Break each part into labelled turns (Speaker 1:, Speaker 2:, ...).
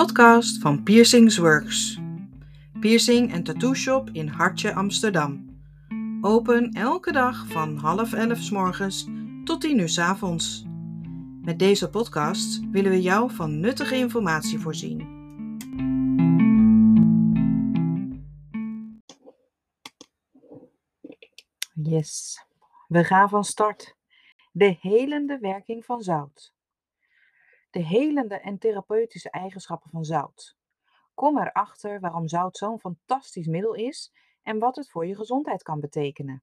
Speaker 1: podcast van Piercings Works. Piercing en tattoo shop in Hartje, Amsterdam. Open elke dag van half elf s morgens tot tien uur s avonds. Met deze podcast willen we jou van nuttige informatie voorzien. Yes, we gaan van start. De helende werking van zout. De helende en therapeutische eigenschappen van zout. Kom erachter waarom zout zo'n fantastisch middel is en wat het voor je gezondheid kan betekenen.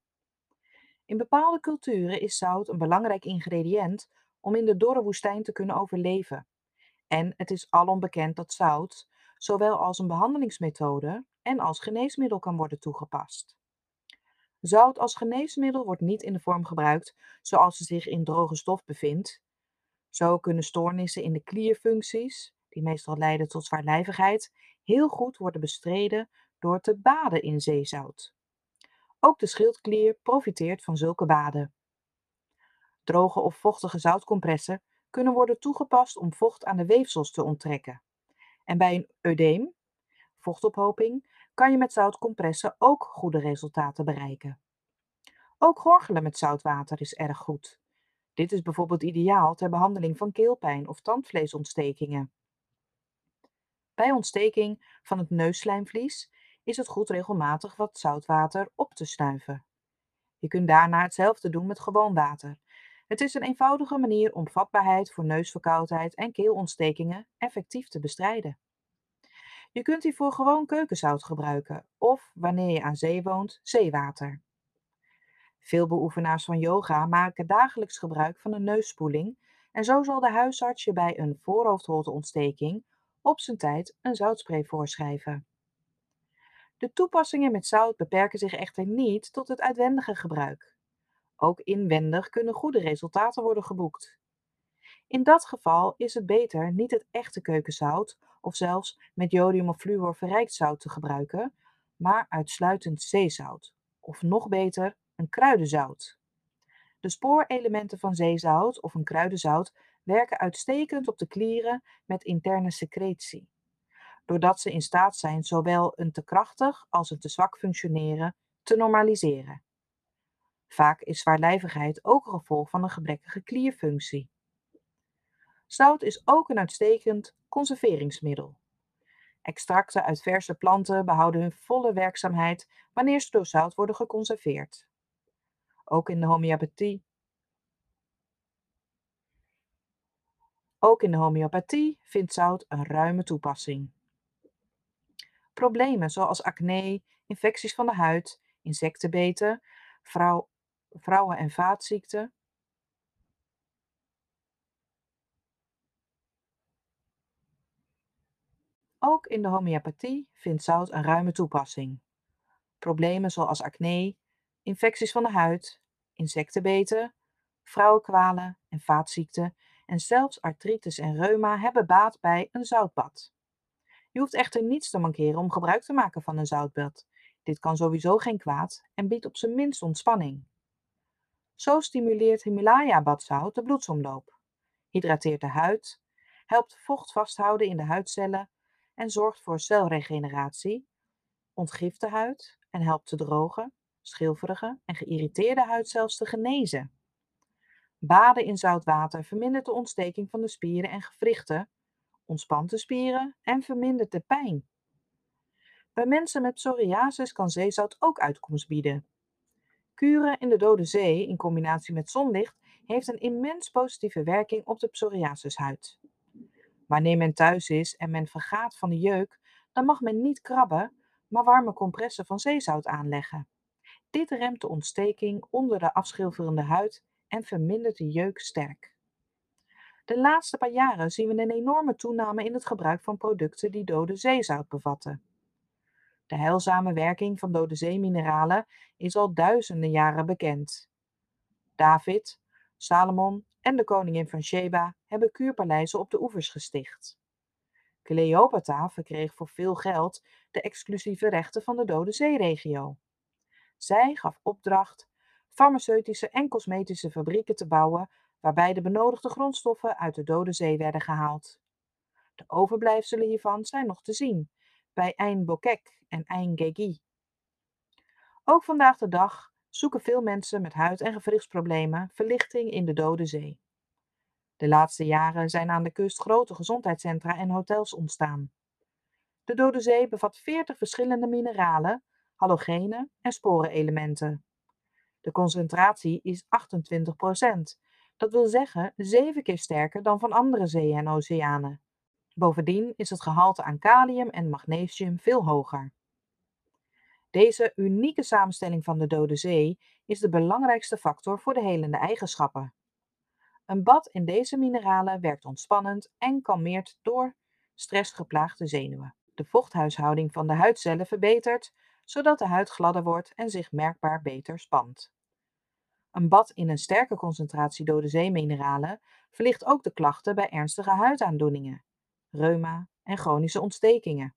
Speaker 1: In bepaalde culturen is zout een belangrijk ingrediënt om in de dorre woestijn te kunnen overleven. En het is alom bekend dat zout zowel als een behandelingsmethode en als geneesmiddel kan worden toegepast. Zout als geneesmiddel wordt niet in de vorm gebruikt zoals het zich in droge stof bevindt. Zo kunnen stoornissen in de klierfuncties, die meestal leiden tot zwaarlijvigheid, heel goed worden bestreden door te baden in zeezout. Ook de schildklier profiteert van zulke baden. Droge of vochtige zoutcompressen kunnen worden toegepast om vocht aan de weefsels te onttrekken. En bij een eudeem, vochtophoping, kan je met zoutcompressen ook goede resultaten bereiken. Ook gorgelen met zoutwater is erg goed. Dit is bijvoorbeeld ideaal ter behandeling van keelpijn of tandvleesontstekingen. Bij ontsteking van het neusslijmvlies is het goed regelmatig wat zoutwater op te snuiven. Je kunt daarna hetzelfde doen met gewoon water. Het is een eenvoudige manier om vatbaarheid voor neusverkoudheid en keelontstekingen effectief te bestrijden. Je kunt hiervoor gewoon keukenzout gebruiken of, wanneer je aan zee woont, zeewater. Veel beoefenaars van yoga maken dagelijks gebruik van een neusspoeling en zo zal de huisarts je bij een voorhoofdholteontsteking op zijn tijd een zoutspray voorschrijven. De toepassingen met zout beperken zich echter niet tot het uitwendige gebruik. Ook inwendig kunnen goede resultaten worden geboekt. In dat geval is het beter niet het echte keukenzout of zelfs met jodium of fluor verrijkt zout te gebruiken, maar uitsluitend zeezout. Of nog beter, een kruidenzout. De spoorelementen van zeezout of een kruidenzout werken uitstekend op de klieren met interne secretie, doordat ze in staat zijn zowel een te krachtig als een te zwak functioneren te normaliseren. Vaak is zwaarlijvigheid ook een gevolg van een gebrekkige klierfunctie. Zout is ook een uitstekend conserveringsmiddel. Extracten uit verse planten behouden hun volle werkzaamheid wanneer ze door zout worden geconserveerd. Ook in de homeopathie. Ook in de homeopathie vindt zout een ruime toepassing. Problemen zoals acne, infecties van de huid, insectenbeten, vrouw, vrouwen- en vaatziekten, Ook in de homeopathie vindt zout een ruime toepassing. Problemen zoals acne, infecties van de huid, insectenbeten, vrouwenkwalen en vaatziekten en zelfs artritis en reuma hebben baat bij een zoutbad. Je hoeft echter niets te mankeren om gebruik te maken van een zoutbad. Dit kan sowieso geen kwaad en biedt op zijn minst ontspanning. Zo stimuleert Himalaya-badzout de bloedsomloop, hydrateert de huid, helpt vocht vasthouden in de huidcellen en zorgt voor celregeneratie, ontgift de huid en helpt te drogen, schilferige en geïrriteerde huid zelfs te genezen. Baden in zout water vermindert de ontsteking van de spieren en gewrichten, ontspant de spieren en vermindert de pijn. Bij mensen met psoriasis kan zeezout ook uitkomst bieden. Kuren in de Dode Zee in combinatie met zonlicht heeft een immens positieve werking op de psoriasishuid. Wanneer men thuis is en men vergaat van de jeuk, dan mag men niet krabben, maar warme compressen van zeezout aanleggen. Dit remt de ontsteking onder de afschilferende huid en vermindert de jeuk sterk. De laatste paar jaren zien we een enorme toename in het gebruik van producten die dode zeezout bevatten. De heilzame werking van dode zeemineralen is al duizenden jaren bekend. David, Salomon en de koningin van Sheba hebben kuurpaleizen op de oevers gesticht. Cleopatra verkreeg voor veel geld de exclusieve rechten van de Dode Zee-regio. Zij gaf opdracht farmaceutische en cosmetische fabrieken te bouwen waarbij de benodigde grondstoffen uit de Dode Zee werden gehaald. De overblijfselen hiervan zijn nog te zien bij Ain Bokek en Ain Gegi. Ook vandaag de dag zoeken veel mensen met huid- en gewrichtsproblemen verlichting in de Dode Zee. De laatste jaren zijn aan de kust grote gezondheidscentra en hotels ontstaan. De Dode Zee bevat 40 verschillende mineralen, halogenen en sporenelementen. De concentratie is 28% Dat wil zeggen 7 keer sterker dan van andere zeeën en oceanen. Bovendien is het gehalte aan kalium en magnesium veel hoger. Deze unieke samenstelling van de Dode Zee is de belangrijkste factor voor de helende eigenschappen. Een bad in deze mineralen werkt ontspannend en kalmeert door stressgeplaagde zenuwen. De vochthuishouding van de huidcellen verbetert, zodat de huid gladder wordt en zich merkbaar beter spant. Een bad in een sterke concentratie dode zeemineralen verlicht ook de klachten bij ernstige huidaandoeningen, reuma en chronische ontstekingen.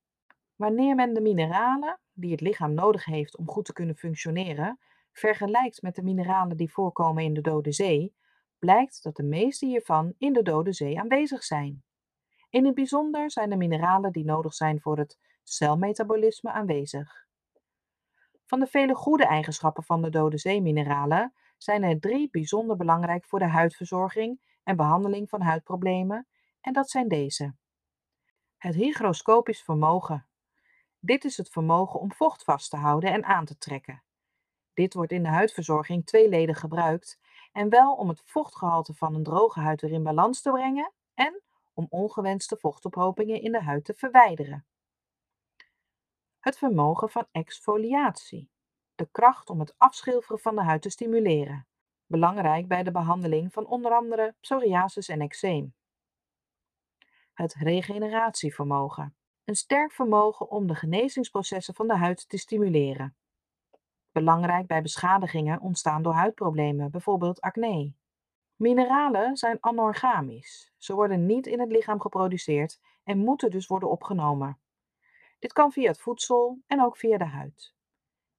Speaker 1: Wanneer men de mineralen die het lichaam nodig heeft om goed te kunnen functioneren, vergelijkt met de mineralen die voorkomen in de Dode Zee, blijkt dat de meeste hiervan in de Dode Zee aanwezig zijn. In het bijzonder zijn de mineralen die nodig zijn voor het celmetabolisme aanwezig. Van de vele goede eigenschappen van de Dode Zeemineralen zijn er drie bijzonder belangrijk voor de huidverzorging en behandeling van huidproblemen, en dat zijn deze. Het hygroscopisch vermogen. Dit is het vermogen om vocht vast te houden en aan te trekken. Dit wordt in de huidverzorging tweeledig gebruikt en wel om het vochtgehalte van een droge huid weer in balans te brengen en om ongewenste vochtophopingen in de huid te verwijderen. Het vermogen van exfoliatie. De kracht om het afschilferen van de huid te stimuleren. Belangrijk bij de behandeling van onder andere psoriasis en eczeem. Het regeneratievermogen. Een sterk vermogen om de genezingsprocessen van de huid te stimuleren. Belangrijk bij beschadigingen ontstaan door huidproblemen, bijvoorbeeld acne. Mineralen zijn anorgamisch. Ze worden niet in het lichaam geproduceerd en moeten dus worden opgenomen. Dit kan via het voedsel en ook via de huid.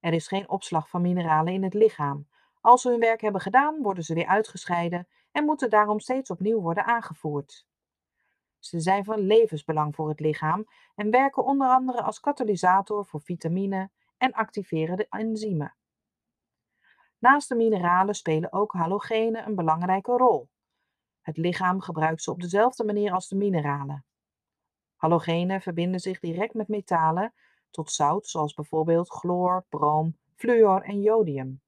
Speaker 1: Er is geen opslag van mineralen in het lichaam. Als ze hun werk hebben gedaan, worden ze weer uitgescheiden en moeten daarom steeds opnieuw worden aangevoerd. Ze zijn van levensbelang voor het lichaam en werken onder andere als katalysator voor vitamine en activeren de enzymen. Naast de mineralen spelen ook halogenen een belangrijke rol. Het lichaam gebruikt ze op dezelfde manier als de mineralen. Halogenen verbinden zich direct met metalen tot zout, zoals bijvoorbeeld chloor, broom, fluor en jodium.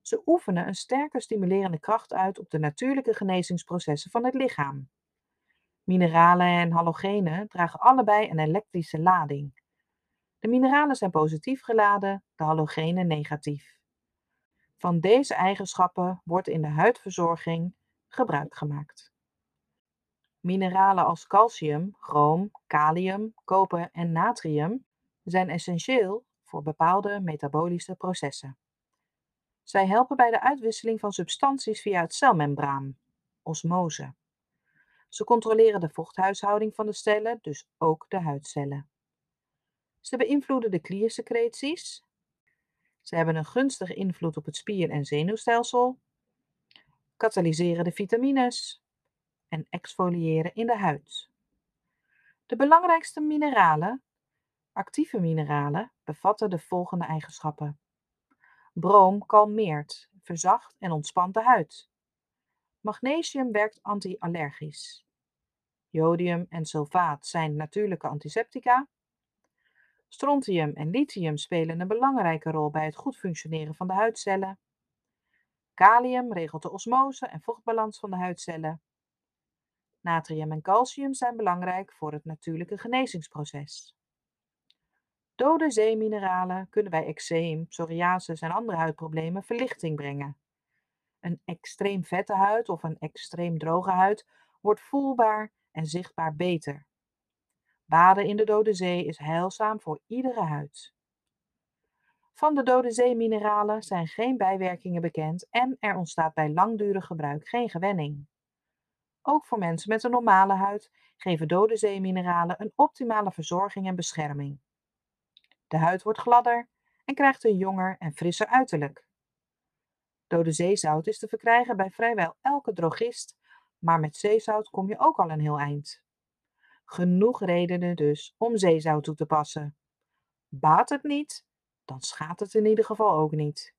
Speaker 1: Ze oefenen een sterke stimulerende kracht uit op de natuurlijke genezingsprocessen van het lichaam. Mineralen en halogenen dragen allebei een elektrische lading. De mineralen zijn positief geladen, de halogenen negatief. Van deze eigenschappen wordt in de huidverzorging gebruik gemaakt. Mineralen als calcium, chroom, kalium, koper en natrium zijn essentieel voor bepaalde metabolische processen. Zij helpen bij de uitwisseling van substanties via het celmembraan, osmose. Ze controleren de vochthuishouding van de cellen, dus ook de huidcellen. Ze beïnvloeden de kliersecreties. Ze hebben een gunstige invloed op het spier- en zenuwstelsel, katalyseren de vitamines en exfoliëren in de huid. De belangrijkste mineralen, actieve mineralen, bevatten de volgende eigenschappen. Broom kalmeert, verzacht en ontspant de huid. Magnesium werkt anti-allergisch. Jodium en sulfaat zijn natuurlijke antiseptica. Strontium en lithium spelen een belangrijke rol bij het goed functioneren van de huidcellen. Kalium regelt de osmose en vochtbalans van de huidcellen. Natrium en calcium zijn belangrijk voor het natuurlijke genezingsproces. Dode zeemineralen kunnen bij eczeem, psoriasis en andere huidproblemen verlichting brengen. Een extreem vette huid of een extreem droge huid wordt voelbaar en zichtbaar beter. Baden in de Dode Zee is heilzaam voor iedere huid. Van de Dode Zeemineralen zijn geen bijwerkingen bekend en er ontstaat bij langdurig gebruik geen gewenning. Ook voor mensen met een normale huid geven Dode Zeemineralen een optimale verzorging en bescherming. De huid wordt gladder en krijgt een jonger en frisser uiterlijk. Dode zeezout is te verkrijgen bij vrijwel elke drogist, maar met zeezout kom je ook al een heel eind. Genoeg redenen dus om zeezout toe te passen. Baat het niet, dan schaadt het in ieder geval ook niet.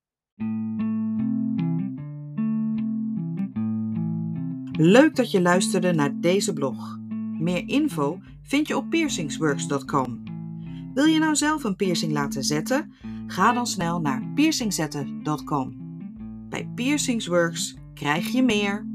Speaker 2: Leuk dat je luisterde naar deze blog. Meer info vind je op piercingsworks.com. Wil je nou zelf een piercing laten zetten? Ga dan snel naar piercingzetten.com. Bij Piercingsworks krijg je meer.